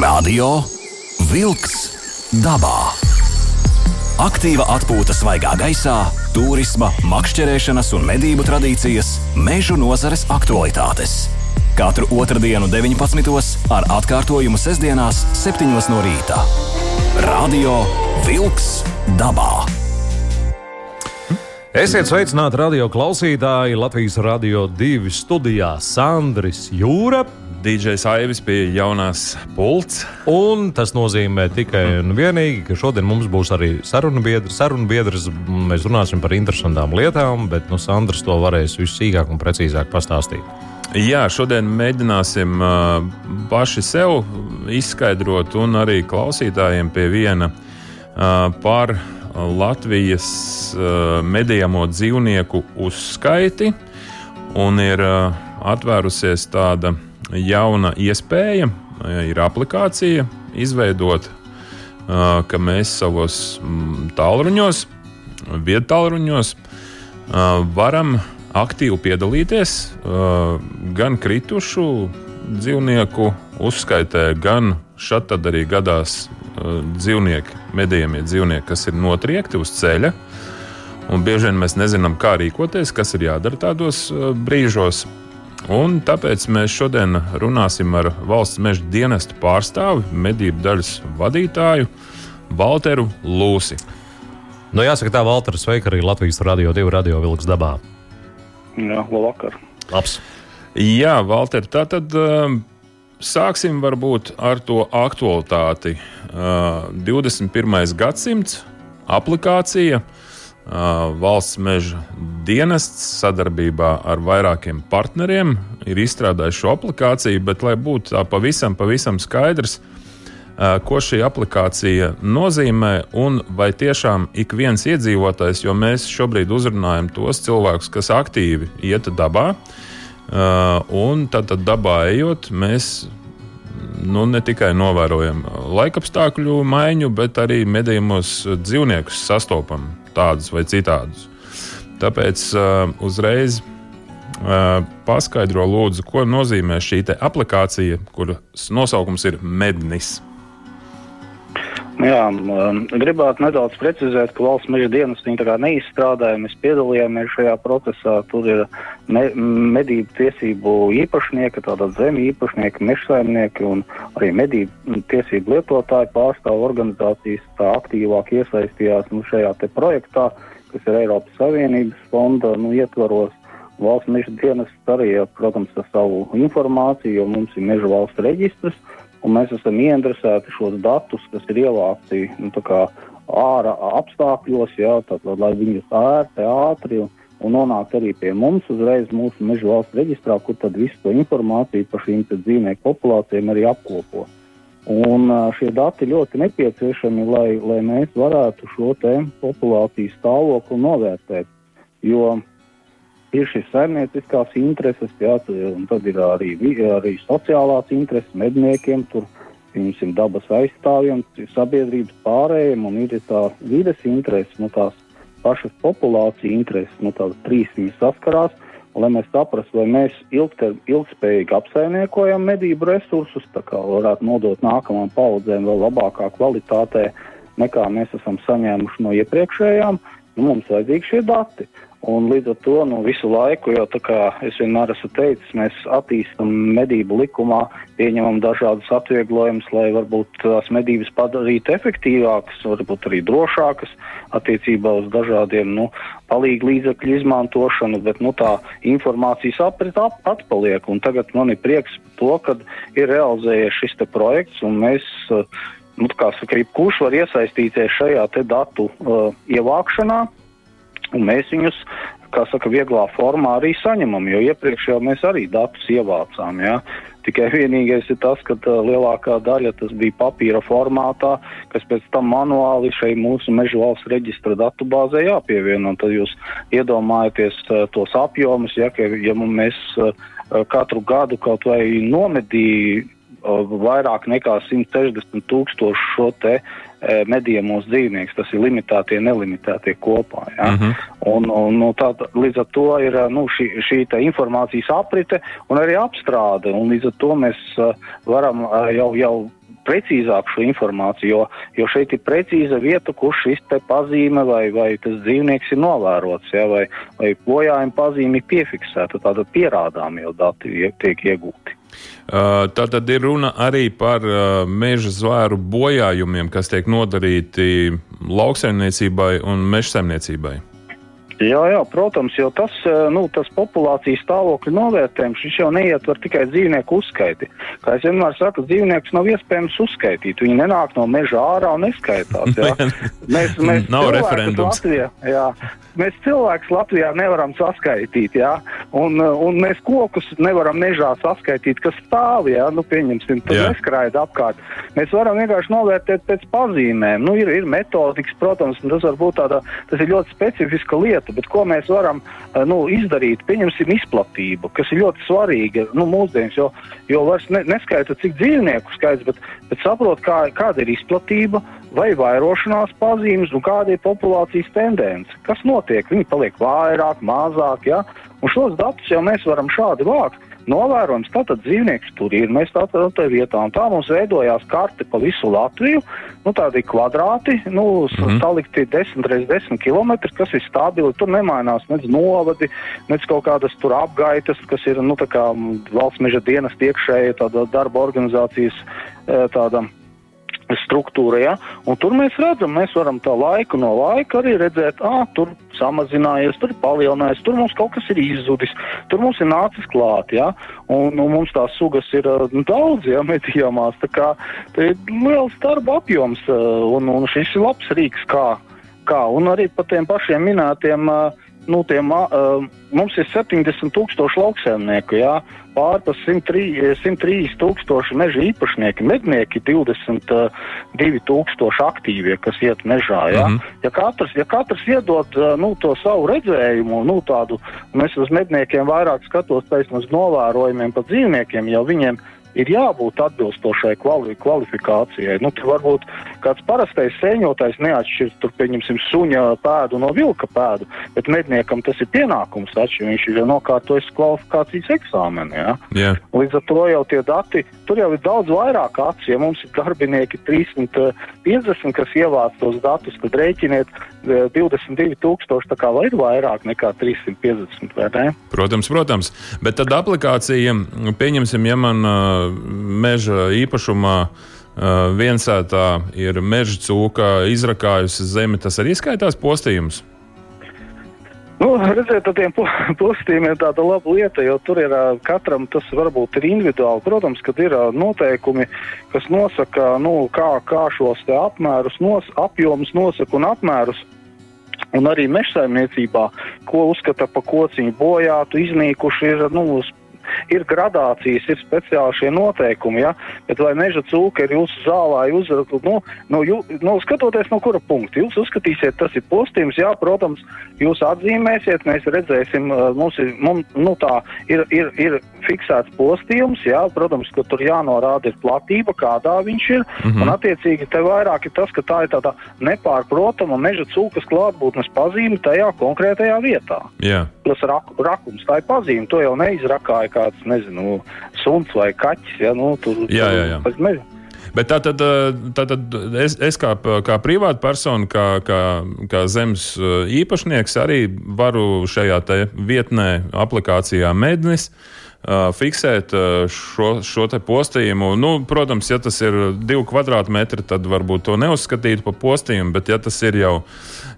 Radio Wolks dabā. Aktīva atpūta svaigā gaisā, turisma, makšķerēšanas un medību tradīcijas, mežu nozares aktualitātes. Katru otrdienu, 19. ar atkārtojumu sestdienās, 7. no rīta. Radio Wolks dabā. Esiet sveicināti radio klausītāji Latvijas Rādio 2 studijā Sandris Jūra. DJs Aivis pie jaunās pults. Un tas nozīmē tikai un vienīgi, ka šodien mums būs arī sarunu biedrs. Sarunu biedrs mēs runāsim par interesantām lietām, bet nu, Sandrs to varēs vissīkāk un precīzāk pastāstīt. Jā, šodien mēģināsim uh, paši sev izskaidrot, un arī klausītājiem pie viena uh, par Latvijas uh, medījamo dzīvnieku uzskaiti. Un ir uh, atvērusies tāda jauna iespēja, ir aplikācija izveidot, uh, ka mēs savos tālruņos, viedtālruņos uh, varam aktīvi piedalīties gan kritušu dzīvnieku uzskaitē, gan šeit arī gadās dzīvnieki, medījumie dzīvnieki, kas ir notriekti uz ceļa. Un bieži vien mēs nezinām, kā rīkoties, kas ir jādara tādos brīžos. Un tāpēc mēs šodien runāsim ar valsts meža dienesta pārstāvi, medību daļas vadītāju Walteru Lūsi. Nu, jāsaka, tā Valtera sveika arī Latvijas radio divu radio vilks dabā. Jā, labvakar. Labs. Jā, Valter, tā tad uh, sāksim varbūt ar to aktualitāti. Uh, 21. gadsimts aplikācija. Uh, valsts meža dienests sadarbībā ar vairākiem partneriem ir izstrādājis šo aplikāciju, bet, lai būtu tā pavisam, pavisam skaidrs, uh, ko šī aplikācija nozīmē un vai tiešām ik viens iedzīvotājs, jo mēs šobrīd uzrunājam tos cilvēkus, kas aktīvi iet dabā, Uh, un tad, tad dabā ejot, mēs nu, ne tikai novērojam laikapstākļu maiņu, bet arī medījumos dzīvniekus sastopam tādus vai citādus. Tāpēc uh, uzreiz uh, paskaidro, lūdzu, ko nozīmē šī aplikācija, kuras nosaukums ir Mednis. Jā, gribētu nedaudz precizēt, ka valsts meža dienas neizstrādāja. Mēs piedalījāmies šajā procesā. Tur ir me, medību tiesību īpašnieki, tātad zemju īpašnieki, mežsaimnieki un arī medību tiesību lietotāju pārstāvu organizācijas tā aktīvāk iesaistījās nu, šajā projektā, kas ir Eiropas Savienības fonda nu, ietvaros. Valsts meža dienas arī, protams, ar savu informāciju, jo mums ir meža valsts reģistrs un mēs esam ieinteresēti šos datus, kas ir ievākti nu, ārā apstākļos, jā, tad, lai viņus ērti, ātri un, un nonākt arī pie mums uzreiz mūsu meža valsts reģistrā, kur tad visu to informāciju par šīm dzīvnieku populācijām arī apkopo. Un šie dati ļoti nepieciešami, lai, lai mēs varētu šo populāciju stāvokli novērtēt. Jo ir šīs saimnieciskās intereses, jā, un tad ir arī, arī sociālās intereses medniekiem, tur, piemēram, dabas aizstāvjiem, sabiedrības pārējiem, un ir tā vides intereses, nu, tās pašas populācijas intereses, nu, tādas trīs viņas saskarās. Lai mēs saprastu, vai mēs ilgter, ilgspējīgi apsaimniekojam medību resursus, tā kā varētu nodot nākamajām paudzēm vēl labākā kvalitātē, nekā mēs esam saņēmuši no iepriekšējām, nu, mums vajadzīgi šie dati. Un līdz ar to nu, visu laiku, kā es vienmēr esmu teicis, mēs attīstam medību likumā, pieņemam dažādus atvieglojumus, lai varbūt tās medības padarītu efektīvākas, varbūt arī drošākas attiecībā uz dažādiem nu, palīgu līdzekļu izmantošanu, bet nu, tā informācijas aprit ap, atpaliek. Un tagad man ir prieks to, ka ir realizējies šis projekts un mēs. Nu, kā saka, kurš var iesaistīties šajā datu uh, ievākšanā, Un mēs viņus, kā saka, vieglā formā arī saņemam, jo iepriekš jau mēs arī datus ievācām. Ja? Tikai vienīgais ir tas, ka lielākā daļa tas bija papīra formātā, kas pēc tam manuāli šai mūsu meža valsts reģistra datubāzē jāpievieno. Tad jūs iedomājaties tos apjomus, ja, ka, ja mēs katru gadu kaut vai nomedījām vairāk nekā 160 tūkstošu šo te medījumos dzīvnieks, tas ir limitētie, nelimitētie kopā. Ja? Uh -huh. un, un, nu, tā, līdz ar to ir nu, šī, šī informācijas aprite un arī apstrāde, un līdz ar to mēs varam jau, jau precīzāku šo informāciju, jo, jo šeit ir precīza vieta, kur šis te pazīme vai, vai tas dzīvnieks ir novērots, ja, vai, vai bojājuma pazīme ir piefiksēta, tāda pierādām jau dati tiek iegūti. Uh, tā tad ir runa arī par uh, meža zvēru bojājumiem, kas tiek nodarīti lauksaimniecībai un meža saimniecībai. Jā, jā, protams, jo tas, eh, nu, tas populācijas stāvokļa novērtējums jau neietver tikai dzīvnieku uzskaiti. Kā es vienmēr saku, dzīvniekus nav iespējams uzskaitīt. Viņi nenāk no meža ārā un neskaitās. Mēs, mēs nav referendums. Latvijā, jā, mēs cilvēkus Latvijā nevaram saskaitīt, jā, un, un mēs kokus nevaram mežā saskaitīt, kas stāv, jā, nu, pieņemsim, tas neskraida apkārt. Mēs varam vienkārši novērtēt pēc pazīmēm. Nu, ir, ir metodikas, protams, un tas var būt tāda, tas ir ļoti specifiska lieta, bet ko mēs varam eh, nu, izdarīt, pieņemsim izplatību, kas ir ļoti svarīga, nu, mūsdienas, jo, jo vairs ne, neskaita, cik dzīvnieku skaits, bet, bet saprot, kā, kāda ir izplatība, vai vairošanās pazīmes un kāda ir populācijas tendence. Kas notiek? Viņi paliek vairāk, mazāk, ja? un šos datus jau mēs varam šādi vākt. Novērojams, tātad dzīvnieks tur ir, mēs tā tādā tā vietā, un tā mums veidojās karte pa visu Latviju, nu tādi kvadrāti, nu, mm -hmm. salikti 10 reiz 10 km, kas ir stabili, tur nemainās nec novadi, nec kaut kādas tur apgaitas, kas ir, nu, tā kā valsts meža dienas iekšēja tāda darba organizācijas tāda struktūra. Ja? Un tur mēs redzam, mēs varam tā laiku no laika arī redzēt, ah, tur samazinājies, tur palielinājies, tur mums kaut kas ir izzudis, tur mums ir nācis klāt. Ja? Un, un mums tās sugas ir nu, daudz, ja medījumās. Tā kā tā ir liels darba apjoms, un, un šis ir labs rīks, kā, kā. un arī par tiem pašiem minētiem. Nu, tiem, uh, mums ir 70 tūkstoši lauksēmnieku, jā, pār pa 103 tūkstoši meža īpašnieki, mednieki 22 tūkstoši aktīvie, kas iet mežā. Ja, mm -hmm. ja, katrs, ja katrs iedod nu, to savu redzējumu, nu, tādu, mēs uz medniekiem vairāk skatos pēc mums novērojumiem par dzīvniekiem, jau viņiem ir ir jābūt atbilstošai kvali kvalifikācijai. Nu, varbūt kāds parastais sēņotājs neatšķirs tur, pieņemsim, suņa pēdu no vilka pēdu, bet medniekam tas ir pienākums taču, viņš ir nokārtojis kvalifikācijas eksāmenu. Ja? Yeah. Līdz ar to jau tie dati, tur jau ir daudz vairāk acis, ja mums ir darbinieki 350, kas ievāc tos datus, tad rēķiniet 22 e, tūkstoši, tā kā vai ir vairāk nekā 350, vai ne? Protams, protams, bet tad aplikācija, pieņemsim, ja man uh, meža īpašumā viensētā ir meža cūka izrakājusi zemi, tas arī skaitās postījums. Nu, redziet, ar tiem postījumiem tāda laba lieta, jo tur ir katram tas varbūt ir individuāli. Protams, ka ir noteikumi, kas nosaka, nu, kā, kā šos apmērus, nos, apjomus nosaka un apmērus. Un arī mežsaimniecībā, ko uzskata par kociņu bojātu, iznīkuši ir nu, ir gradācijas, ir speciāli šie noteikumi, ja? bet vai meža cūka ir jūsu zālē, uzrakot, nu, nu, jū, nu, skatoties no kura punkta, jūs uzskatīsiet, tas ir postījums, jā, protams, jūs atzīmēsiet, mēs redzēsim, mums ir, mums, nu tā, ir, ir, ir fiksēts postījums, jā, protams, ka tur jānorāda ir platība, kādā viņš ir, mm -hmm. un attiecīgi te vairāk ir tas, ka tā ir tāda nepārprotama meža cūkas klātbūtnes pazīme tajā konkrētajā vietā. Yeah. Tas rak, rakums, tā ir pazīme, to jau neizrakāja kāds, nezinu, suns vai kaķis. Ja, nu, tur, jā, jā, jā. Tur, Bet tā tad, tā tad es, es kā, kā privāta persona, kā, kā, kā zemes īpašnieks, arī varu šajā vietnē, aplikācijā Mednis. Fiksēt šo, šo postījumu. Nu, protams, ja tas ir divi kvadrātmetri, tad varbūt to neuzskatītu par postījumu, bet ja tas ir jau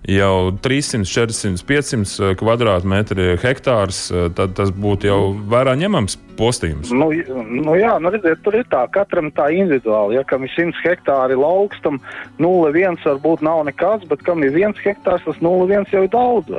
jau 300, 400, 500 kvadrātmetri hektārs, tad tas būtu jau vērā ņemams postījums. Nu, nu jā, nu redziet, tur ir tā, katram tā individuāli. Ja kam ir 100 hektāri lauks, tam 0,1 varbūt nav nekas, bet kam ir 1 hektārs, tas 0,1 jau ir daudz?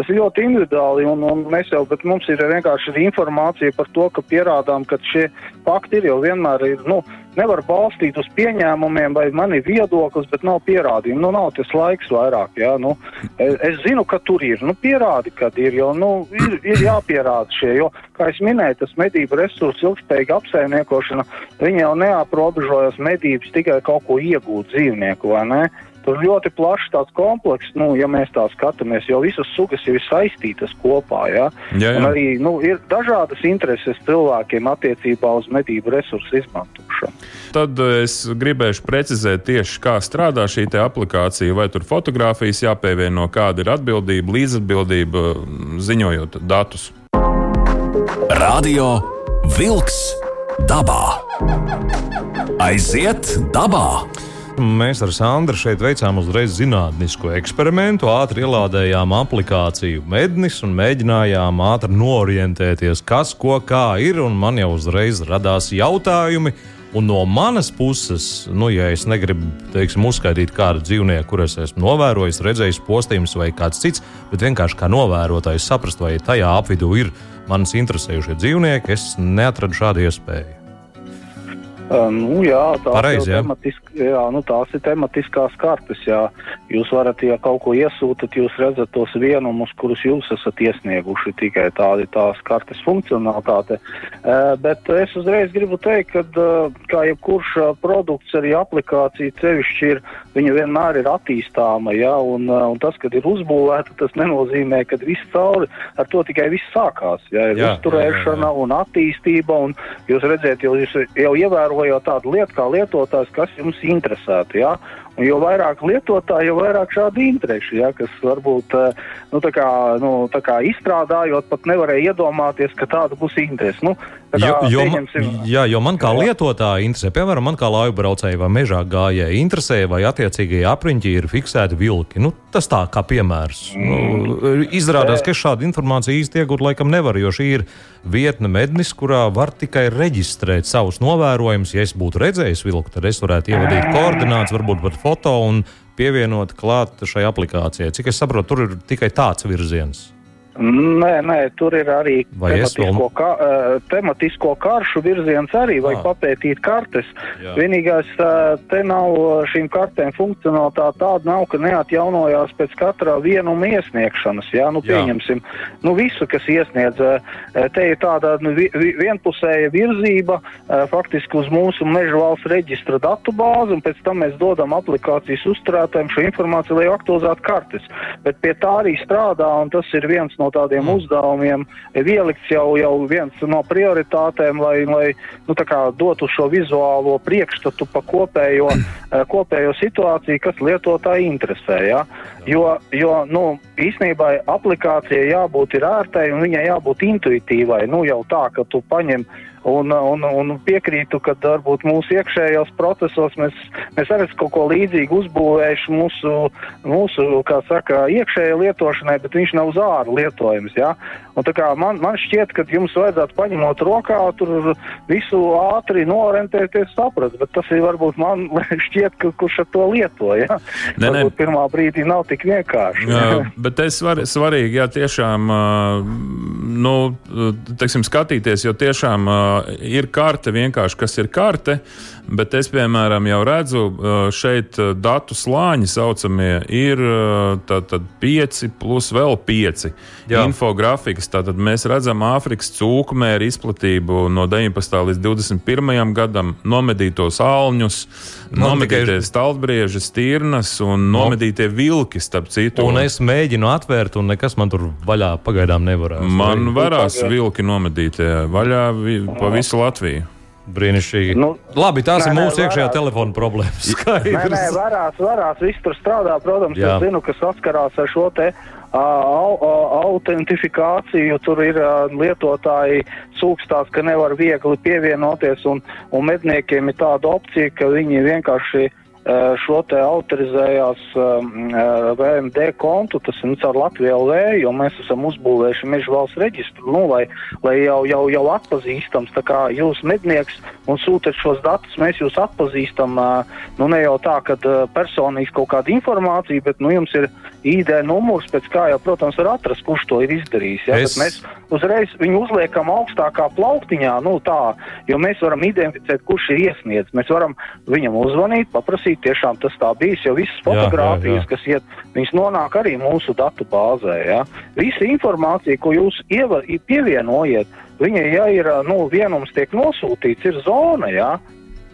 Tas ir ļoti individuāli, un, un mēs jau, bet mums ir vienkārši informācija par to, ka pierādām, ka šie fakti ir jau vienmēr ir, nu, nevar balstīt uz pieņēmumiem vai man ir viedoklis, bet nav pierādījumu. Nu, nav tas laiks vairāk. Jā, nu, es, es zinu, ka tur ir. Nu, pierādi, kad ir, jo nu, ir, ir jāpierāda šie. Jo, kā es minēju, tas medību resursu ilgspējīga apsaimniekošana, viņa jau neaprobežojas medības tikai kaut ko iegūt dzīvnieku, vai ne? Tur ļoti plašs tāds komplekss, nu, ja mēs tā skatāmies, jo visas sugas ir saistītas kopā. Ja? Jā, jā. Un arī nu, ir dažādas intereses cilvēkiem attiecībā uz medību resursu izmantošanu. Tad es gribēšu precizēt tieši, kā strādā šī aplikācija, vai tur fotografijas jāpievieno, kāda ir atbildība, līdzatbildība, ziņojot datus. Radio Wolks dabā. Aiziet dabā! Mēs ar Sandru šeit veicām uzreiz zinātnisku eksperimentu, ātri ielādējām aplikāciju Mednis un mēģinājām ātri norientēties, kas ko kā ir. Man jau uzreiz radās jautājumi. Un no manas puses, nu, ja es negribu teiksim, uzskaitīt kādu dzīvnieku, kurus esmu novērojis, redzējis postījumus vai kāds cits, bet vienkārši kā novērotājs saprast, vai tajā apvidū ir manis interesējušie dzīvnieki, es neatradu šādu iespēju. Nu, jā, tās, Pareizi, jā. Tematisk, jā, nu, tās ir tematiskās kartes. Jā. Jūs varat, ja kaut ko iesūtāt, jūs redzat tos vienumus, kurus jūs esat iesnieguši. Tikai tāda ir tās kartes funkcionalitāte. Bet es uzreiz gribu teikt, ka kā jebkurš produkts, arī aplikācija cevišķi ir, viņa vienmēr ir attīstāma. Jā, un, un tas, kad ir uzbūvēta, tas nenozīmē, ka viss cauri ar to tikai viss sākās. Jā, ir Jā, uzturēšana jā, jā, jā. un attīstība. Un jūs redzat, jau, jūs jau ievērojat tādu lietu kā lietotājs, kas jums interesētu. Ja? Jo vairāk lietotāji, jo vairāk šādu interešu, ja? kas varbūt eh, nu, tā kā, nu, tā kā izstrādājot, pat nevarēja iedomāties, ka tāda būs interese. Nu, tā Jo, jo, pieņemsim- jā, jo man kā lietotāja interesē, piemēram, man kā laivbraucēji vai mežā gājēji interesē, vai attiecīgajā apriņķī ir fiksēti vilki. Nu, tas tā kā piemērs. Nu, izrādās, ka es šādu informāciju īsti iegūt laikam nevaru, jo šī ir vietne mednis, kurā var tikai reģistrēt savus novērojumus. Ja es būtu redzējis vilku, tad es varētu ievadīt koordinātus, varbūt pat foto un pievienot klāt šai aplikācijai. Cik es saprotu, tur ir tikai tāds virziens. Nē, nē, tur ir arī tematisko, ka, uh, tematisko karšu virziens arī, vai Ah. papētīt kartes. Jā. Vienīgais, uh, te nav uh, šīm kartēm funkcionalitāte tāda nav, ka neatjaunojās pēc katra vienuma iesniegšanas. Jā, nu Jā. pieņemsim, nu visu, kas iesniedz, uh, te ir tāda nu, vi, vienpusēja virzība uh, faktiski uz mūsu meža valsts reģistra datu bāzi, un pēc tam mēs dodam aplikācijas uzturētājiem šo informāciju, lai aktualizētu kartes. Bet pie tā arī strādā, un tas ir viens no tādiem mm. uzdevumiem, ir ielikts jau, jau viens no prioritātēm, lai, lai nu, dotu šo vizuālo priekšstatu pa kopējo, eh, kopējo situāciju, kas lietotāji interesē. Ja? Jo, jo nu, īsnībā aplikācijai jābūt ērtai un viņai jābūt intuitīvai. Nu, jau tā, ka tu paņem Un, un, un piekrītu, ka varbūt mūsu iekšējos procesos mēs, mēs arī kaut ko līdzīgu uzbūvējuši mūsu, mūsu saka, iekšējai lietošanai, bet viņš nav uz āru lietojams. Ja? Man, man šķiet, ka jums vajadzētu paņemot rokā, tur visu ātri norentēties, saprast, bet tas ir varbūt man šķiet, ka kurš ar to lieto. Ja? Nē, nē. Pirmā brīdī nav tik vienkārši. Jā, bet tas ir svarīgi, jā, tiešām, nu, teiksim, skatīties, jo tiešām ir karte vienkārši, kas ir karte, bet es, piemēram, jau redzu, ā, šeit ā, datu slāņi saucamie ir ā, tātad pieci plus vēl pieci Jā. infografikas. Tātad mēs redzam Āfrikas cūkumēru izplatību no 19. līdz 21. gadam, nomedītos alņus, Man tikai- nomedīties stalbriežas, tirnas un nomedītie vilki, starp citu. Un es mēģinu atvērt, un nekas man tur vaļā pagaidām nevarēs. Man varās tagad- vilki nomedītie vaļā pa visu Latviju. Brīnišķīgi. Nu, Labi, tās nē, ir nē, mūsu iekšējā varētu. telefona problēmas. Nē, nē, Skaidrs. varās, varās, viss tur strādā. Protams, Jā. es zinu, ka saskarās ar šo te uh, au, uh, autentifikāciju. Tur ir uh, lietotāji sūkstās, ka nevar viegli pievienoties, un, un medniekiem ir tāda opcija, ka viņi vienkārši uh, šo te autorizējās um, uh, VMD kontu, tas ir nu, caur Latviju LV, jo mēs esam uzbūvējuši meža valsts reģistru, nu, lai, lai jau, jau, jau atpazīstams, tā kā jūs mednieks un sūtat šos datus, mēs jūs atpazīstam, nu ne jau tā, ka personīgi kaut kāda informācija, bet nu jums ir ID numurs, pēc kā jau, protams, var atrast, kurš to ir izdarījis. Ja? Es- Es... Mēs uzreiz viņu uzliekam augstākā plauktiņā, nu tā, jo mēs varam identificēt, kurš ir iesniedzis. Mēs varam viņam uzzvanīt, paprasīt, tiešām tas tā bijis, jo visas jā, fotogrāfijas, jā. kas iet, viņas nonāk arī mūsu datu bāzē. Ja? Visa informācija, ko jūs ieva, pievienojat, viņa, ja ir, nu, vienums tiek nosūtīts, ir zona, ja?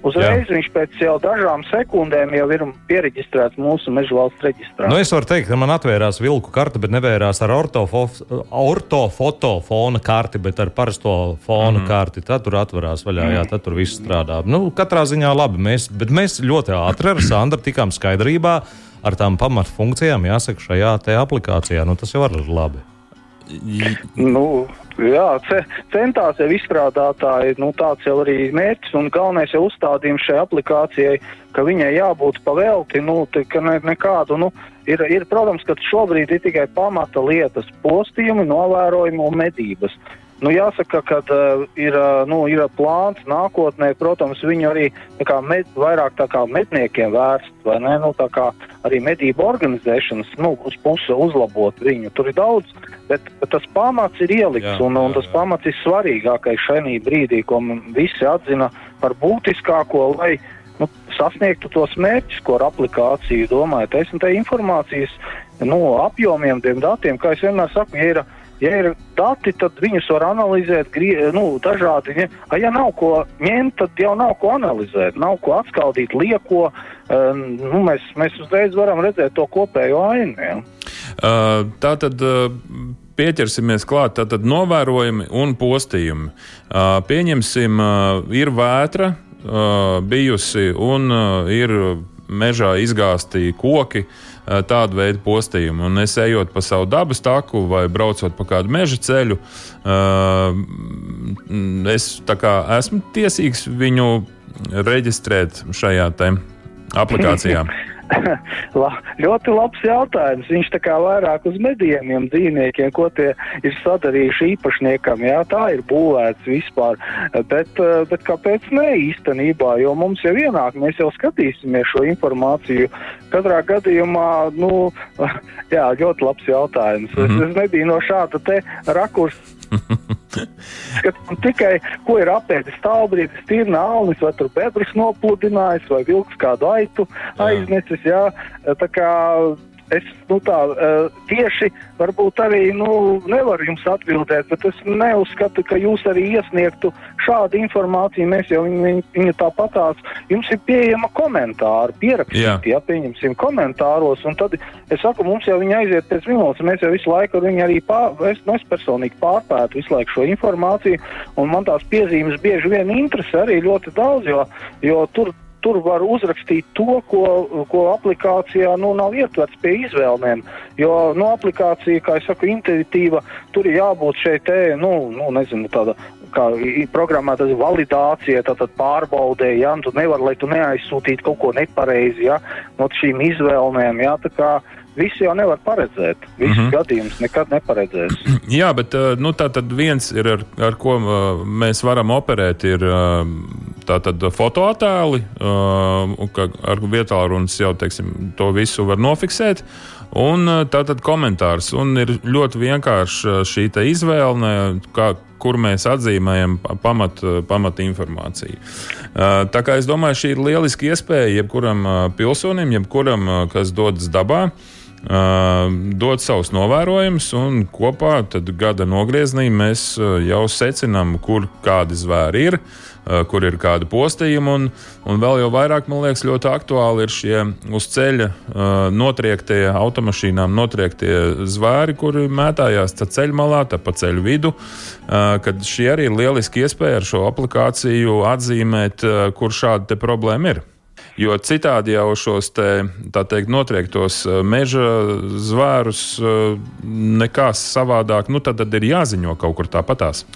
Uzreiz Jā. viņš pēc jau dažām sekundēm jau ir pieregistrēts mūsu meža valsts reģistrā. Nu, es varu teikt, ka man atvērās vilku karte, bet nevērās ar ortofotofona karti, bet ar parasto fona mm. karti. Tad tur atverās vaļā, mm. jā, tad tur viss strādā. Nu, katrā ziņā labi, mēs, bet mēs ļoti ātri ar Sandru tikām skaidrībā ar tām pamatfunkcijām, jāsaka, šajā aplikācijā. Nu, tas jau ir labi. Nu, jā, ce, centās jau izstrādātāji, nu, tāds jau arī mērķis un galvenais jau uzstādījums šai aplikācijai, ka viņai jābūt pavelti, nu, ka ne, nekādu, nu, ir, ir, protams, ka šobrīd ir tikai pamata lietas - postījumi, novērojumi un medības. Nu, jāsaka, ka uh, ir, nu, ir plāns nākotnē, protams, viņu arī med, vairāk tā kā medniekiem vērst, vai ne? Nu, tā kā arī medību organizēšanas nu, uz pusi uzlabot viņu. Tur ir daudz, bet, bet tas pamats ir ielikts, jā, un, un tas jā. pamats ir svarīgākais šajā brīdī, ko visi atzina par būtiskāko, lai nu, sasniegtu tos mērķus, ko ar aplikāciju domājat. Es un te informācijas nu, apjomiem, tiem datiem, kā es vienmēr saku, ja ir Ja ir dati, tad viņus var analizēt nu, dažādi. Ja, ja nav ko ņemt, tad jau nav ko analizēt, nav ko atskaldīt, lieko. Um, nu, mēs, mēs uzreiz varam redzēt to kopējo ainu. Ja. Uh, tā tad. Uh pieķersimies klāt, tad novērojumi un postījumi. Uh, pieņemsim, uh, ir vētra uh, bijusi un ir mežā izgāzti koki. Tādu veidu postījumu. Un es ejot pa savu dabas taku vai braucot pa kādu meža ceļu, es esmu tiesīgs viņu reģistrēt šajā aplikācijā. La, ļoti labs jautājums. Viņš tā kā vairāk uz medījumiem dzīvniekiem, ko tie ir sadarījuši īpašniekam. Jā, tā ir būvēts vispār. Bet, eh, bet kāpēc ne īstenībā? Jo mums jau ienāk, mēs jau skatīsimies šo informāciju. Katrā gadījumā, nu, jā, ļoti labs jautājums. Mm -hmm. es, mhm. es nebiju no šāda te rakursa Skatām tikai, ko ir apēdis stāvbrīdis, tīrna alnis, vai tur bedrus nopludinājis, vai vilks kādu aitu aiznesis, jā. Tā kā Es nu, tā, tieši varbūt arī nu, nevaru jums atbildēt, bet es neuzskatu, ka jūs arī iesniegtu šādu informāciju. Mēs jau viņu, viņu tāpatās, jums ir pieejama komentāri, pierakstīti, ja pieņemsim komentāros, un tad es saku, mums jau viņi aiziet pēc minūtes, mēs jau visu laiku ar viņu arī pār, es, nu, es personīgi pārpētu visu laiku šo informāciju, un man tās piezīmes bieži vien interesē arī ļoti daudz, jo, jo tur tur var uzrakstīt to, ko, ko aplikācijā nu, nav ietverts pie izvēlēm. Jo nu, aplikācija, kā jau saku, intuitīva, tur ir jābūt šeit, nu, nu nezinu, tāda kā programmēta validācija, tātad pārbaudē, ja, un tu nevari, lai tu neaizsūtītu kaut ko nepareizi, ja, no šīm izvēlēm, ja, tā kā visu jau nevar paredzēt. Visus mm -hmm. gadījumus nekad neparedzēs. Jā, bet nu, tā tad viens ir, ar, ar ko mēs varam operēt, ir tātad fotoattēli, ar vietālurunas jau teiksim, to visu var nofiksēt. Un tātad komentārs. Un ir ļoti vienkārši šī izvēle, kā, kur mēs atzīmējam pamat, pamat informāciju. Tā kā es domāju, šī ir lieliska iespēja jebkuram pilsonim, jebkuram, kas dodas dabā, dot savus novērojumus, un kopā gada nogriezienī mēs jau secinām, kur kādi zvēri ir. Kur ir kādi postījumi, un, un vēl jau vairāk, man liekas, ļoti aktuāli ir šie uz ceļa notriektie automašīnām, notriektie zvēri, kuri mētājās tā ceļa malā, pa ceļu vidu. Kad šī arī ir lieliski iespēja ar šo aplikāciju atzīmēt, kur šāda problēma ir. Jo citādi jau šos te, teikt, notriektos eh, meža zvērus eh, nekā savādāk, nu tad, tad ir jāziņo kaut kur tāpatās.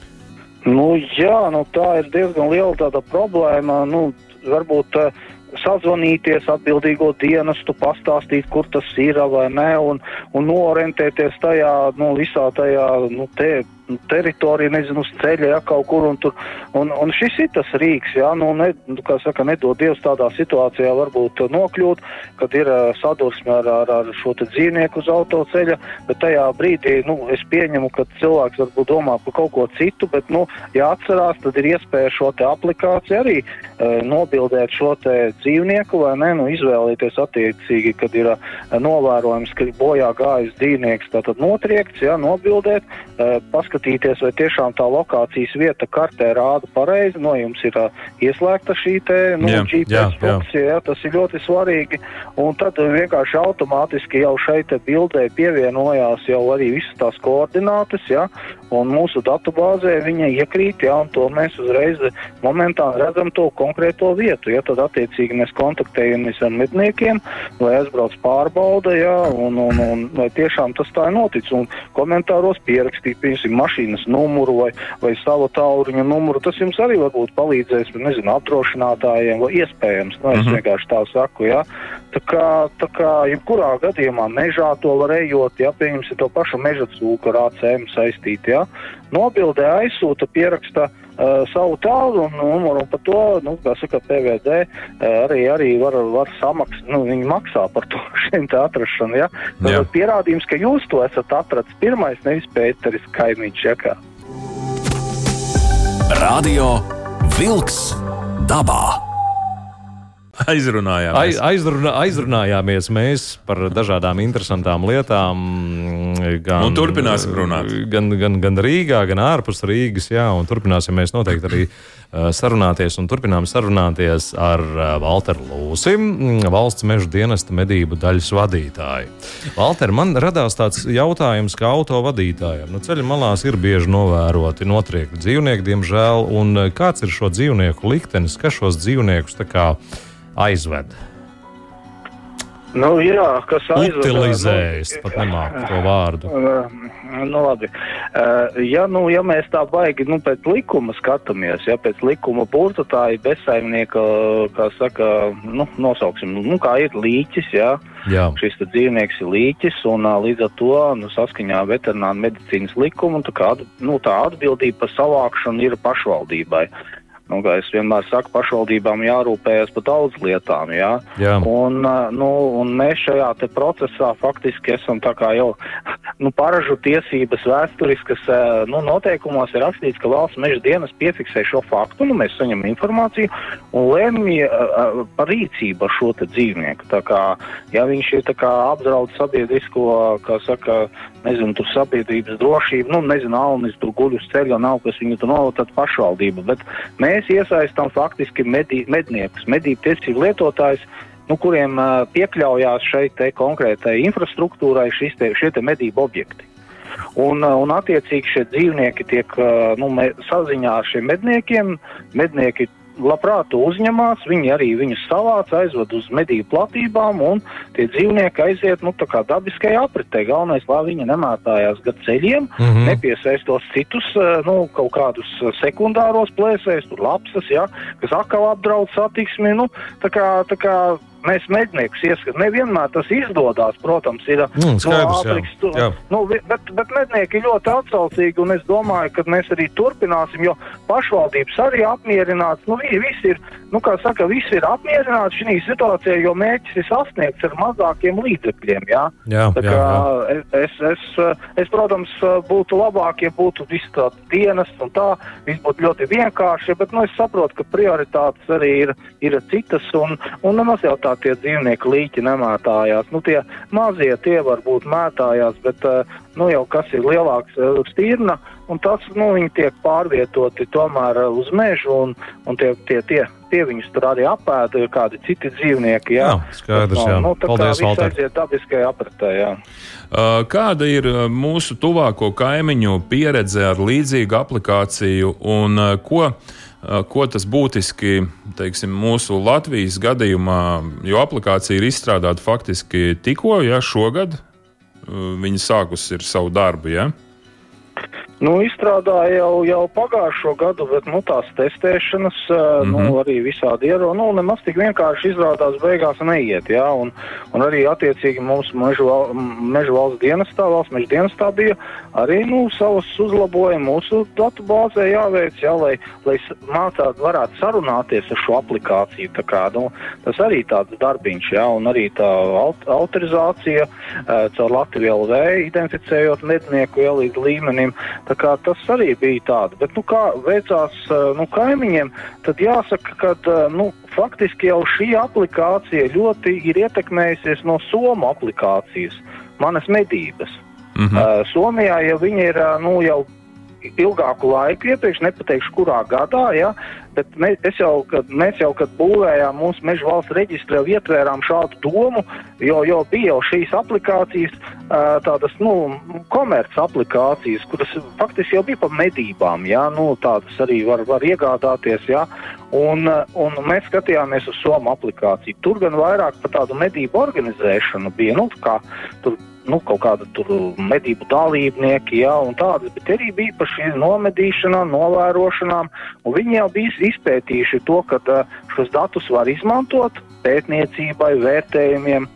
Nu, jā, nu, tā ir diezgan liela problēma. Nu, varbūt uh, sazvanīties atbildīgo dienestu, pastāstīt, kur tas ir vai nē, un, un noorientēties tajā, nu, visā tajā, nu, te, teritoriju, nezinu, uz ceļa, ja kaut kur. Un, tur, un, un šis ir tas rīks, ja, nu, ne, nu, kā saka, nedod Dievs tādā situācijā varbūt nokļūt, kad ir sadursme ar, ar, ar šo dzīvnieku uz autoceļa, bet tajā brīdī, nu, es pieņemu, ka cilvēks varbūt domā par kaut ko citu, bet, nu, ja atcerās, tad ir iespēja šo te aplikāciju arī uh, nobildēt šo te dzīvnieku vai ne, nu, izvēlēties attiecīgi, kad ir uh, novērojums, ka bojā gājis dzīvnieks, tātad notriekts, ja, nobildēt, paskatīties, vai tiešām tā lokācijas vieta kartē rāda pareizi. No jums ir uh, ieslēgta šī te, nu, Jā, GPS jā, jā. funkcija, jā, tas ir ļoti svarīgi. Un tad vienkārši automātiski jau šeit bildē pievienojās jau arī visas tās koordinātas, jā, un mūsu datubāzē viņa iekrīt, jā, un to mēs uzreiz momentāni redzam to konkrēto vietu. Ja, tad attiecīgi mēs kontaktējamies ar medniekiem, lai aizbrauc pārbauda, jā, un, un, un vai tiešām tas tā ir noticis. Un komentāros pierakstīt, piemēram, mašīnas numuru vai, vai savu tālruņa numuru. Tas jums arī varbūt palīdzēs, nezinu, apdrošinātājiem vai iespējams. Nu, es mm. -hmm. vienkārši tā saku, jā. Tā kā, tā kā jebkurā gadījumā mežā to var ejot, ja pieņemsim to pašu meža cūku ar ACM saistīt, jā. Nobildē aizsūta, pieraksta uh, savu tālu numuru, un par to, nu, kā saka, PVD uh, arī, arī var, var samaksāt, nu, viņi maksā par to šiem te atrašanu, ja. Jā. Tad pierādījums, ka jūs to esat atrads pirmais, nevis Pēteris kaimiņš, ja kā. Radio Wolks dabā. Aizrunājām. Aiz, aizrunā, aizrunājāmies mēs par dažādām interesantām lietām. Gan, Un turpināsim runāt. Gan, gan, gan Rīgā, gan ārpus Rīgas. Jā, un turpināsim mēs noteikti arī uh, sarunāties un turpinām sarunāties ar uh, Walteru Lūsi, mm, valsts meža dienesta medību daļas vadītāju. Walter, man radās tāds jautājums, kā auto vadītājam. Nu, ceļa malās ir bieži novēroti notriekti dzīvnieki, diemžēl. Un kāds ir šo dzīvnieku liktenis, kas šos dzīvniekus aizved? Nu, jā, kas aizved, Utilizē, nu, pat nemāku to vārdu. Uh, Nu, labi. Uh, ja, nu, ja mēs tā baigi nu, pēc likuma skatāmies, ja pēc likuma burta tā ir bezsaimnieka, kā saka, nu, nosauksim, nu, kā ir līķis, ja, Jā, šis te dzīvnieks ir līķis, un līdz ar to nu, saskaņā ar veterināru medicīnas likumu tā, kā, nu, tā atbildība par savākšanu ir pašvaldībai. Nu, kā es vienmēr saku, pašvaldībām jārūpējas par daudz lietām. Jā. jā. Un, nu, un mēs šajā procesā faktiski esam jau nu, paražu tiesības vēsturiskas ā, nu, noteikumos ir rakstīts, ka valsts meža dienas piefiksē šo faktu, nu, mēs saņemam informāciju un lemj ā, ā, par rīcību ar šo dzīvnieku. Tā kā, ja viņš ir tā kā apdraud sabiedrisko, kā saka, nezinu, tur sabiedrības drošību, nu, nezinu, Alnis tur guļ uz ceļa, nav kas viņu tur novada, tad pašvaldība. Bet mēs iesaistām faktiski medī, medniekus, medību tiesību lietotājus, nu, kuriem piekļaujās te konkrētai infrastruktūrai šis te, šie te medību objekti. Un, un attiecīgi šie dzīvnieki tiek nu, saziņā ar šiem medniekiem. Mednieki labprāt uzņemās, viņi arī viņus savāc, aizved uz medību platībām, un tie dzīvnieki aiziet nu, dabiskai apritē. Galvenais, lai viņi nemētājās gar ceļiem, mm. -hmm. nepiesaistos citus nu, kaut kādus sekundāros plēsējus, tur lapsas, ja, kas atkal apdraud satiksmi. Nu, tā kā, tā kā mēs medniekus ieskatām. Nevienmēr tas izdodas, protams, ir Mm, skaidrs, jā. Āfrikas tu- Jā. Nu, bet, bet mednieki ir ļoti atsaucīgi, un es domāju, ka mēs arī turpināsim, jo pašvaldības arī apmierināts. Nu, vi- visi ir, nu, kā saka, visi ir apmierināti šī situācijā, jo mērķis ir sasniegts ar mazākiem līdzekļiem. Jā? Jā, Tā jā, kā jā. Es, es, es, protams, būtu labāk, ja būtu viss tāds dienas un tā, viss būtu ļoti vienkārši, bet nu, es saprotu, ka prioritātes arī ir, ir citas, un, un nemaz jau tā tie dzīvnieki līķi nemētājās. Nu, tie mazie tie varbūt mētājās, bet eh, nu, jau kas ir lielāks eh, stīrna, un tas, nu, viņi tiek pārvietoti tomēr eh, uz mežu, un, un tie, tie, tie, tie viņus tur arī apēda kādi citi dzīvnieki. Jā, Jā, skaidrs, jā. Nu, tā kā Paldies, viss Valter. aiziet dabiskajā apritē, jā. Kāda ir mūsu tuvāko kaimiņu pieredze ar līdzīgu aplikāciju un ko, ko tas būtiski teiksim, mūsu Latvijas gadījumā, jo aplikācija ir izstrādāta faktiski tikko, ja šogad viņi sākusi ir savu darbu. Ja? Nu, izstrādāja jau, jau pagājušo gadu, bet nu, tās testēšanas, mm -hmm. nu, arī visādi ieroči, nu, nemaz tik vienkārši izrādās beigās neiet. Jā, un, un arī attiecīgi mums mežu, val- mežu valsts dienestā, valsts meža dienestā bija arī nu, savas uzlabojumi mūsu datu bāzē jāveic, jā, lai, lai mācāt, varētu sarunāties ar šo aplikāciju. Kā, nu, tas arī tāds darbiņš, jā, un arī tā aut autorizācija caur Latviju LV, identificējot mednieku jā, līdz līmenim. Tā kā tas arī bija tāds. Bet, nu, kā veicās uh, nu, kaimiņiem, tad jāsaka, ka uh, nu, faktiski jau šī aplikācija ļoti ir ietekmējusies no Somu aplikācijas, manas medības. Mm -hmm. uh, Somijā jau viņi ir nu, jau ilgāku laiku iepriekš, nepateikšu, kurā gadā, ja, bet mē, jau, kad, mēs jau, kad būvējām mūsu meža valsts reģistru, jau ietvērām šādu domu, jo, jo bija jau šīs aplikācijas, tādas nu, komerces aplikācijas, kuras faktiski jau bija par medībām, ja, nu, tādas arī var, var iegādāties, ja, un, un mēs skatījāmies uz Somu aplikāciju. Tur gan vairāk par tādu medību organizēšanu bija, nu, kā tur nu, kaut kāda medību dalībnieki, ja, un tādas, bet arī bija par šīm nomedīšanām, novērošanām, un viņi jau bija izpētījuši to, ka šos datus var izmantot pētniecībai, vērtējumiem,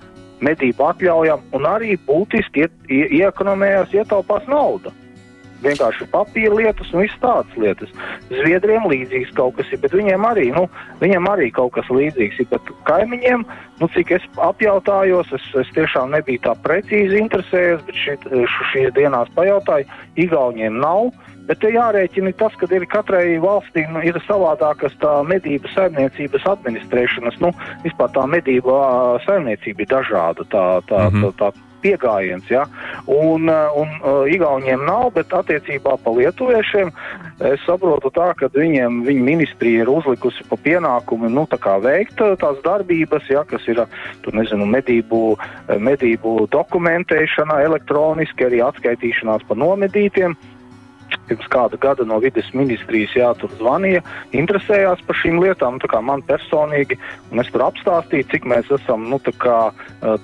medību atļaujam, un arī būtiski iekonomējās, ietaupās nauda vienkārši papīra lietas un viss tādas lietas. Zviedriem līdzīgs kaut kas ir, bet viņiem arī, nu, viņiem arī kaut kas līdzīgs ir. Bet kaimiņiem, nu, cik es apjautājos, es, es tiešām nebiju tā precīzi interesējies, bet šit, šīs dienās pajautāju, Igauniem nav. Bet te jārēķina tas, ka ir katrai valstī nu, ir savādākas tā medību saimniecības administrēšanas, nu, vispār tā medību saimniecība ir dažāda. Tā, tā, mm -hmm. tā, tā pieejams. Ja? Un, uh, un uh, Igauniem nav, bet attiecībā par lietuviešiem es saprotu tā, ka viņiem viņa ministrija ir uzlikusi pa pienākumu nu, tā veikt tās darbības, ja, kas ir tur, nezinu, medību, medību dokumentēšana, elektroniski arī atskaitīšanās par nomedītiem pirms kāda gada no vides ministrijas jā, tur zvanīja, interesējās par šīm lietām, man personīgi, un es tur apstāstīju, cik mēs esam nu, kā,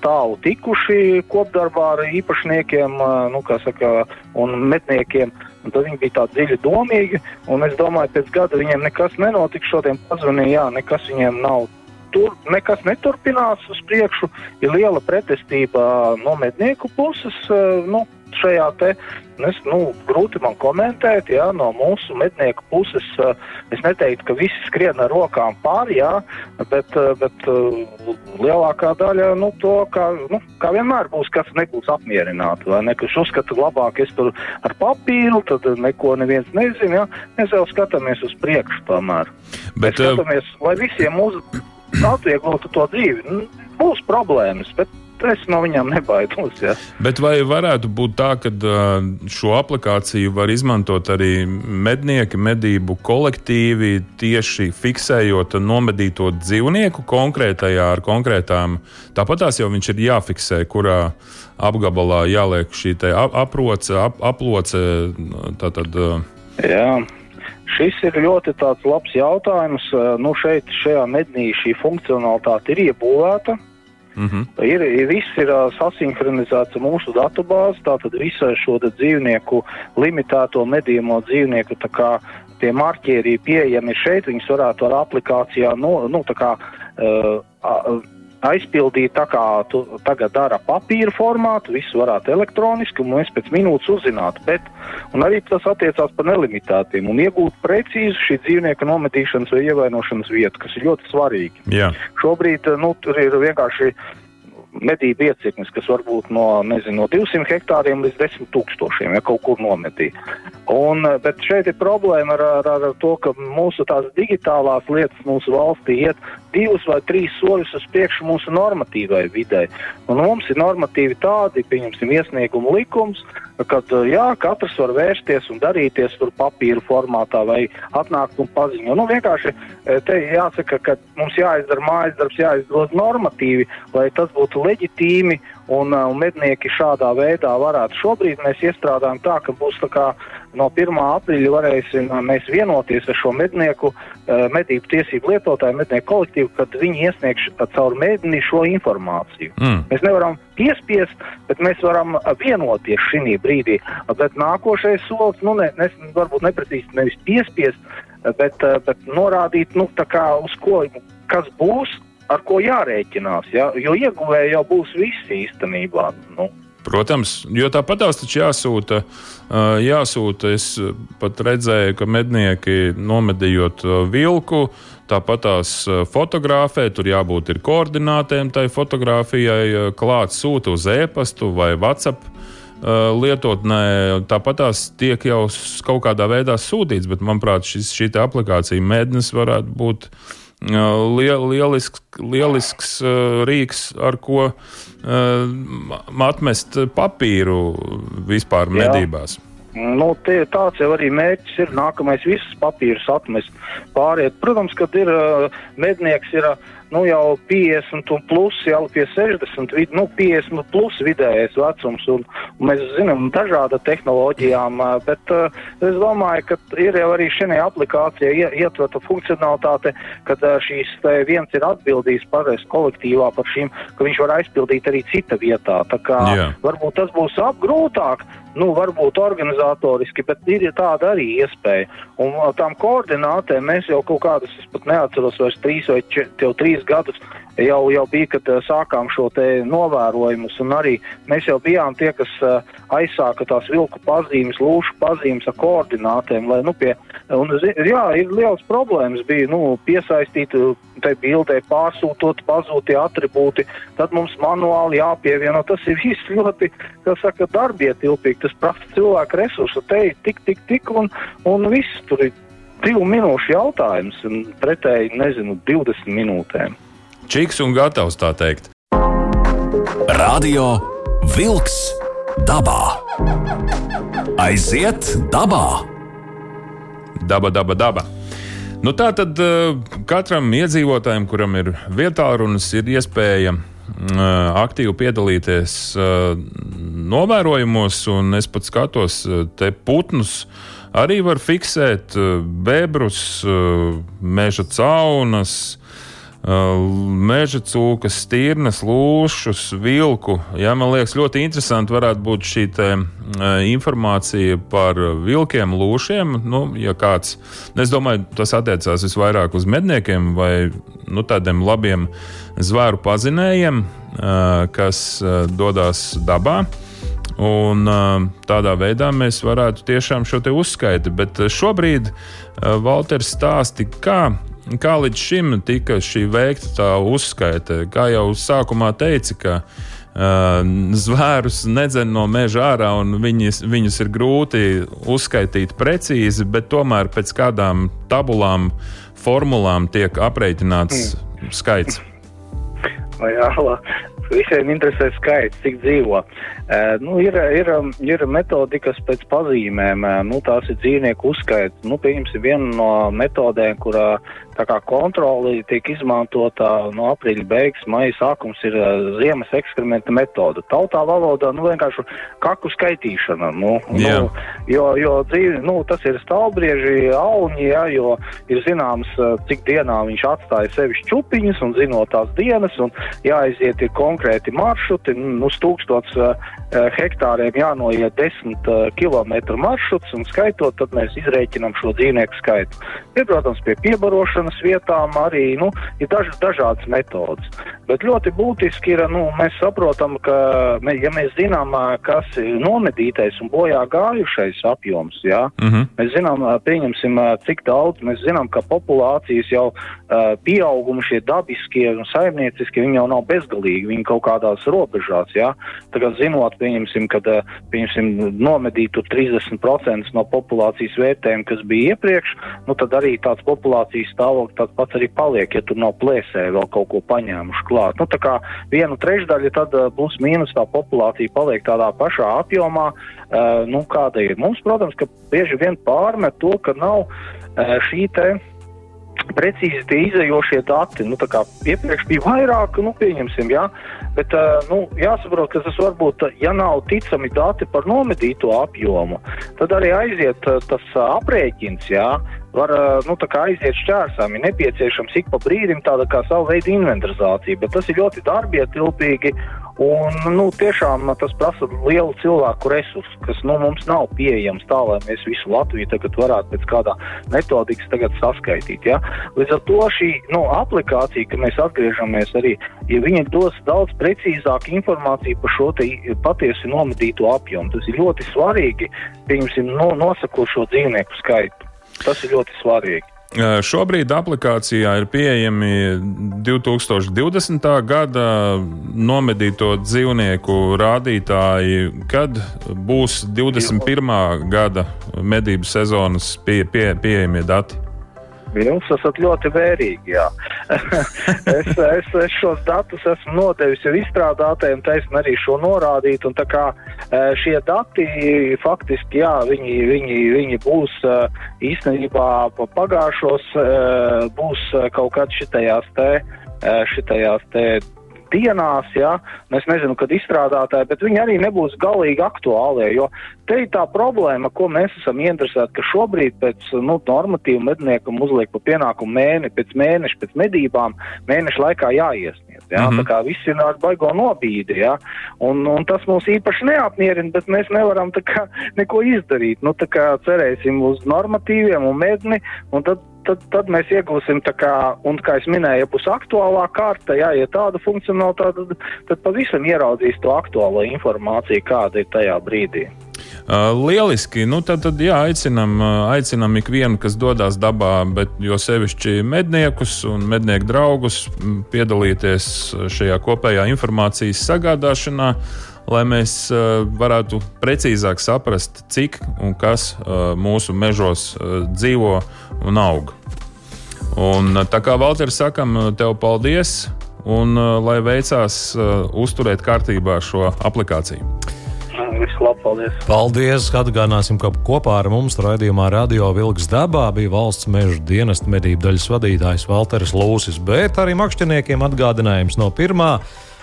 tālu tikuši kopdarbā ar īpašniekiem nu, saka, un medniekiem. Un tad viņi bija tādi dziļi domīgi, un es domāju, pēc gada viņiem nekas nenotika. Šodien pazvanīja, jā, nekas viņiem nav tur nekas neturpinās uz priekšu. Ir liela pretestība no mednieku puses. Nu, šajā te. Es, nu, grūti man komentēt, ja no mūsu mednieku puses. Eh, es neteiktu, ka visi skrien ar rokām pāri, jā, bet, eh, bet eh, lielākā daļa nu, to, kā, nu, kā vienmēr būs, kas nebūs apmierināti. Vai ne, kurš uzskata, labāk es tur ar papīru, tad neko neviens nezina. Ja? Mēs jau skatāmies uz priekšu tomēr. Bet, mēs skatāmies, lai visiem uz atvieglotu to dzīvi. Būs problēmas, bet es no viņiem nebaidos. Ja. Bet vai varētu būt tā, ka šo aplikāciju var izmantot arī mednieki, medību kolektīvi, tieši fiksējot nomedīto dzīvnieku konkrētajā ar konkrētām, tāpatās jau viņš ir jāfiksē, kurā apgabalā jāliek šī aproce, ap, aploce. Tātad, Jā. Šis ir ļoti labs jautājums. Nu, šeit, šajā mednī, šī funkcionalitāte ir iebūvēta. Mm -hmm. ir, ir, viss ir sasinhronizēts mūsu datubāzi, tātad visu šo dzīvnieku, limitēto medījamo dzīvnieku tie marķieri pieejami šeit, viņus varētu ar aplikācijā nu, nu, kā, uh, aizpildīt tā, kā tu tagad dara papīra formātu, visu varētu elektroniski, un mēs pēc minūtes uzzinātu. Bet, un arī tas attiecās par nelimitētiem, un iegūt precīzu šī dzīvnieka nometīšanas vai ievainošanas vietu, kas ir ļoti svarīgi. Jā. Šobrīd nu, tur ir vienkārši medību iecirknis, kas var būt no, nezinu, no 200 hektāriem līdz 10 tūkstošiem, ja kaut kur nometī. Un, bet šeit ir problēma ar, ar, ar to, ka mūsu tās digitālās lietas mūsu valstī iet divus vai trīs soļus uz priekšu mūsu normatīvai videi. Un mums ir normatīvi tādi, pieņemsim, iesniegumu likums, kad jā, katrs var vērsties un darīties tur papīra formātā vai atnākt un paziņot. Nu, vienkārši te jāsaka, ka mums jāizdara mājas darbs, jāizdod normatīvi, lai tas būtu leģitīmi un, un mednieki šādā veidā varētu. Šobrīd mēs iestrādājam tā, ka būs tā kā no 1. aprīļa varēsim mēs vienoties ar šo mednieku, medību tiesību lietotāju, mednieku kolektīvu, kad viņi iesniegs caur medni šo informāciju. Mm. Mēs nevaram piespiest, bet mēs varam vienoties šī brīdī. Bet nākošais solis, nu, ne, ne, varbūt neprecīzi nevis piespiest, bet, bet norādīt, nu, kā, uz ko, kas būs, ar ko jārēķinās. Ja? Jo ieguvēji jau būs visi īstenībā. Nu. Protams, jo tāpat tās taču jāsūta. jāsūta. Es pat redzēju, ka mednieki nomedījot vilku, tāpat tās fotografē, tur jābūt ir koordinātēm tai fotografijai, klāt sūta uz e-pastu vai WhatsApp. Lietotnē tāpat tās tiek jau kaut kādā veidā sūtīts, bet, manuprāt, šis, šī aplikācija mēdnes varētu būt liel, lielisks, lielisks rīks, ar ko atmest papīru vispār medībās. Jā. Nu, tie, tāds jau arī mērķis ir. Nākamais visas papīrus atmest pāriet. Protams, kad ir mednieks, ir nu, jau 50 un plus, jau pie 60, vid, nu, 50 plus vidējais vecums. Un, un mēs zinām dažāda tehnoloģijām, bet uh, es domāju, ka ir jau arī šī aplikācija ietverta funkcionalitāte, kad uh, šīs viens ir atbildījis pareizi kolektīvā par šīm, ka viņš var aizpildīt arī cita vietā. Tā kā Jā. varbūt tas būs apgrūtāk, nu, varbūt organizatoriski, bet ir tāda arī iespēja. Un tām koordinātēm mēs jau kaut kādas, es pat neatceros vairs trīs vai četri, trīs gadus jau, jau bija, kad uh, sākām šo te novērojumus, un arī mēs jau bijām tie, kas uh, aizsāka tās vilku pazīmes, lūšu pazīmes ar koordinātēm, lai, nu, pie, un, jā, ir liels problēmas bija, nu, piesaistīt tai bildē, pārsūtot pazūtie atribūti, tad mums manuāli jāpievieno, tas ir viss ļoti, kā saka, darbietilpīgi, tas prasa cilvēku resursu, te tik, tik, tik, un, un viss tur ir divu minūšu jautājums, un pretēji, nezinu, 20 minūtēm. Čiks un gatavs tā teikt. Radio Wolks dabā. Aiziet dabā! Daba, daba, daba. Nu, tā tad uh, katram iedzīvotājam, kuram ir vietā runas, ir iespēja uh, aktīvi piedalīties uh, novērojumos, un es pat skatos te putnus. Arī var fiksēt bebrus, meža caunas, meža cūkas, stirnas, lūšus, vilku. Jā, man liekas, ļoti interesanti varētu būt šī te, informācija par vilkiem, lūšiem. Nu, ja kāds, es domāju, tas attiecās visvairāk uz medniekiem vai nu, tādiem labiem zvēru pazinējiem, kas dodas dabā. Un, tādā veidā mēs varētu tiešām šo uzskaiti. Bet šobrīd Valters stāsta, kā Kā līdz šim tika šī veikta tā uzskaite? Kā jau sākumā teica, ka uh, zvērus nedzen no meža ārā un viņus, viņus ir grūti uzskaitīt precīzi, bet tomēr pēc kādām tabulām, formulām tiek aprēķināts mm. skaits. Jā, visiem interesē skaits, cik dzīvo. Nu, ir, ir, ir metodikas pēc pazīmēm, nu, tās ir dzīvnieku uzskaits. Nu, pieņemsim vienu no metodēm, kurā Tā kā kontrole tiek izmantota no aprīļa beigas, maija sākums ir ziemas eksperimenta metode. Tautā valodā nu, vienkārši kaku skaitīšana. Nu, nu, jo, jo dzīvi, nu, tas ir stāvbrieži, auņi, ja, jo ir zināms, cik dienā viņš atstāja sevi šķupiņas un zinot tās dienas, un jāaiziet ir konkrēti maršruti, nu, uz tūkstots uh, hektāriem jānoiet desmit uh, kilometru maršruts, un skaitot, tad mēs izrēķinām šo dzīvnieku skaitu. Ir, protams, pie piebarošanas vietām arī nu, ir dažas dažādas metodas. Bet ļoti būtiski ir, nu, mēs saprotam, ka, ja mēs zinām, kas ir nomedītais un bojā gājušais apjoms, jā, uh mhm. -huh. mēs zinām, pieņemsim, cik daudz, mēs zinām, ka populācijas jau uh, pieaugumi šie dabiskie un saimnieciskie, viņi jau nav bezgalīgi, viņi kaut kādās robežās, jā. Tagad zinot, pieņemsim, kad, pieņemsim, nomedītu 30% no populācijas vērtējuma, kas bija iepriekš, nu tad arī tāds populācijas stāvoklis tāds pats arī paliek, ja tur nav plēsēji vēl kaut ko paņēmuši klāt. Nu, tā kā vienu trešdaļu tad eh, mīnus tā populācija paliek tādā pašā apjomā, nu, kāda ir. Mums, protams, ka bieži vien pārmet to, ka nav šī te precīzi tie izējošie dati. Nu, iepriekš bija vairāk, nu, pieņemsim, jā, bet uh, nu, jāsaprot, ka tas varbūt, ja nav ticami dati par nomedīto apjomu, tad arī aiziet uh, tas aprēķins, jā, var nu, aiziet šķērsām. Ir nepieciešams ik pa brīdim tāda kā sava veida inventarizācija, bet tas ir ļoti darbietilpīgi un nu, tiešām tas prasa lielu cilvēku resursu, kas nu, mums nav pieejams tā, lai mēs visu Latviju tagad varētu pēc kādā metodikas saskaitīt. Ja? Līdz ar to šī nu, aplikācija, ka mēs atgriežamies arī, ja viņi dos daudz precīzāku informāciju par šo patiesi nomedīto apjomu, tas ir ļoti svarīgi, pieņemsim, no, nosakot šo dzīvnieku skaitu. Tas ir ļoti svarīgi. Šobrīd aplikācijā ir pieejami 2020. gada nomedīto dzīvnieku rādītāji, kad būs 21. gada medību sezonas pie, pie, pieejamie dati. Jūs esat ļoti vērīgi. es, es, es šos datus esmu nodevis jau izstrādātājiem, taisn arī šo norādīt. Tā kā šie dati faktiski, jā, viņi, viņi, viņi būs īstenībā pagājušos, būs kaut kad šitajās te, šitajās te dienās, ja, nu, es nezinu, kad izstrādātāji, bet viņi arī nebūs galīgi aktuālie, jo te ir tā problēma, ko mēs esam interesēti, ka šobrīd pēc, nu, normatīvu medniekam uzliek pa pienākumu mēni, pēc mēneša, pēc medībām, mēneša laikā jāiesniedz. Ja? Mm -hmm. Tā kā viss ir ar baigo nobīdi, ja? un, un tas mūs īpaši neapmierina, bet mēs nevaram kā, neko izdarīt. Nu, cerēsim uz normatīviem un medni, un tad tad, tad mēs iegūsim, kā, un, kā jau minēju, ja būs aktuālā kārta, jā, ja tāda funkcionalitāte, tad, tad pavisam ieraudzīs to aktuālo informāciju, kāda ir tajā brīdī. Uh, lieliski. Nu, tad, tad jā, aicinam, aicinam ikvienu, kas dodas dabā, bet jo sevišķi medniekus un mednieku draugus piedalīties šajā kopējā informācijas sagādāšanā lai mēs uh, varētu precīzāk saprast, cik un kas uh, mūsu mežos uh, dzīvo un aug. Un, tā kā Valters sakam, tev paldies, un lai veicās uzturēt kārtībā šo aplikāciju. Vislabāk, paldies! Paldies! Atgādināsim, ka kopā ar mums raidījumā Radio Vilks dabā bija valsts meža dienesta medību daļas vadītājs Valters Lūsis, bet arī makšķerniekiem atgādinājums no pirmā.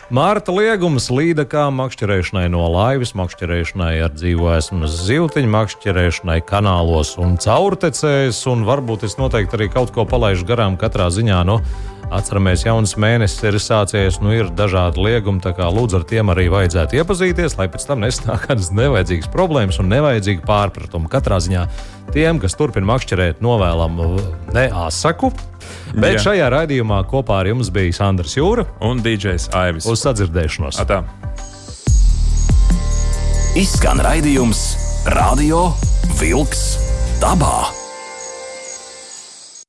Mārta liegums līdakām, makšķerēšanai no laivas, makšķerēšanai ar dzīvoesmu zivtiņu, makšķerēšanai kanālos un caurtecēs, un varbūt es noteikti arī kaut ko palaidu garām katrā ziņā. No Atceramies, jauns mēnesis ir sācies, nu ir dažādi liegumi, tā kā lūdzu ar tiem arī vajadzētu iepazīties, lai pēc tam nesnāk kādas nevajadzīgas problēmas un nevajadzīgi pārpratumi. Katrā ziņā tiem, kas turpina makšķerēt, novēlam ne asaku. Bet Jā. šajā raidījumā kopā ar jums bija Sandrs Jūra un DJs Aivis. Uz sadzirdēšanos! Atā. Izskan raidījums Radio Vilks dabā.